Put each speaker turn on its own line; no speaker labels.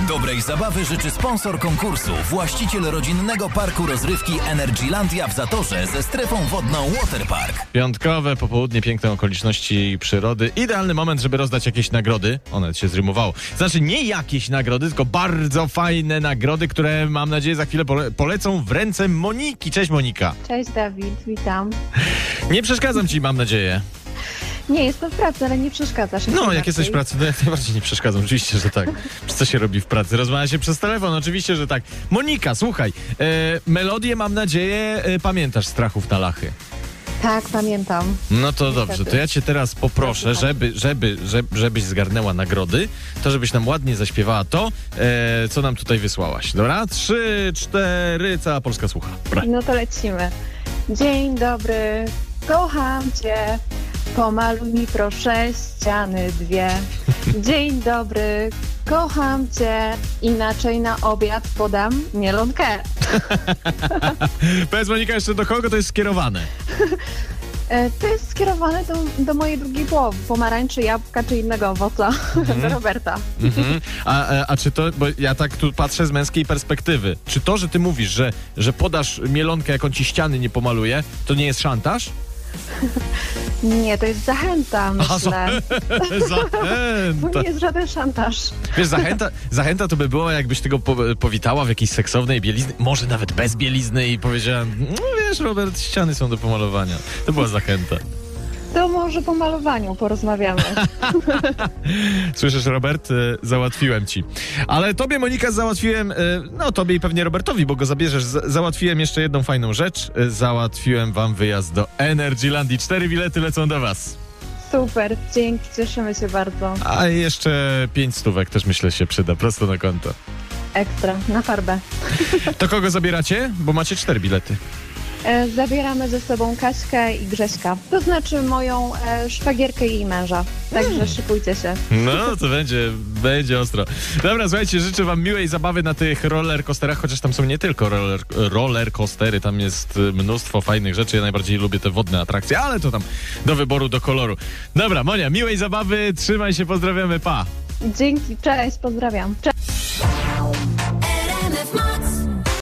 Dobrej zabawy życzy sponsor konkursu, właściciel rodzinnego parku rozrywki Energylandia w Zatorze ze strefą wodną Waterpark.
Piątkowe popołudnie, piękne okoliczności przyrody. Idealny moment, żeby rozdać jakieś nagrody. One się zrymowało. Znaczy nie jakieś nagrody, tylko bardzo fajne nagrody, które mam nadzieję za chwilę pole polecą w ręce Moniki. Cześć Monika.
Cześć Dawid, witam.
Nie przeszkadzam ci, mam nadzieję.
Nie, jestem w pracy, ale nie przeszkadzasz.
No, jak jesteś w pracy, no jak najbardziej nie przeszkadzam. Oczywiście, że tak. Co się robi w pracy? Rozmawia się przez telefon, oczywiście, że tak. Monika, słuchaj, e, melodię mam nadzieję e, pamiętasz Strachów na Lachy.
Tak, pamiętam.
No to dobrze, to ja cię teraz poproszę, żeby, żeby, żeby, żebyś zgarnęła nagrody, to żebyś nam ładnie zaśpiewała to, e, co nam tutaj wysłałaś. Dobra? Trzy, cztery, cała Polska słucha. Dobra.
No to lecimy. Dzień dobry, kocham cię. Pomaluj mi proszę ściany dwie. Dzień dobry, kocham cię. Inaczej na obiad podam mielonkę.
Powiedz Monika jeszcze do kogo to jest skierowane?
E, To jest skierowane do, do mojej drugiej połowy. Pomarańczy, jabłka czy innego owoca. Do Roberta.
Mhm. A, a, a czy to, bo ja tak tu patrzę z męskiej perspektywy, czy to, że ty mówisz, że, że podasz mielonkę, jak on ci ściany nie pomaluje, to nie jest szantaż?
Nie, to jest zachęta,
Aha,
myślę. To
zachęta.
nie jest żaden szantaż.
Wiesz, zachęta, zachęta to by było, jakbyś tego po, powitała w jakiejś seksownej bielizny, może nawet bez bielizny i powiedziała, no wiesz, Robert, ściany są do pomalowania. To była zachęta.
To może po malowaniu porozmawiamy.
Słyszysz, Robert? E, Załatwiłem ci. Ale tobie, Monika, załatwiłem, e, no tobie i pewnie Robertowi, bo go zabierzesz, załatwiłem jeszcze jedną fajną rzecz. E, Załatwiłem wam wyjazd do Energylandii. Cztery bilety lecą do was.
Super, dzięki, cieszymy się bardzo.
A jeszcze pięć stówek też myślę się przyda, prosto na konto.
Ekstra, na farbę.
To kogo zabieracie? Bo macie cztery bilety.
E, zabieramy ze sobą Kaśkę i Grześka. To znaczy moją e, szwagierkę i jej męża. Także
Hmm.
szykujcie się.
No, to będzie, będzie ostro. Dobra, słuchajcie, życzę wam miłej zabawy na tych roller coasterach, chociaż tam są nie tylko roller, roller coastery, tam jest y, mnóstwo fajnych rzeczy. Ja najbardziej lubię te wodne atrakcje, ale to tam do wyboru, do koloru. Dobra, Monia, miłej zabawy, trzymaj się, pozdrawiamy, pa!
Dzięki, cześć, pozdrawiam. Cześć.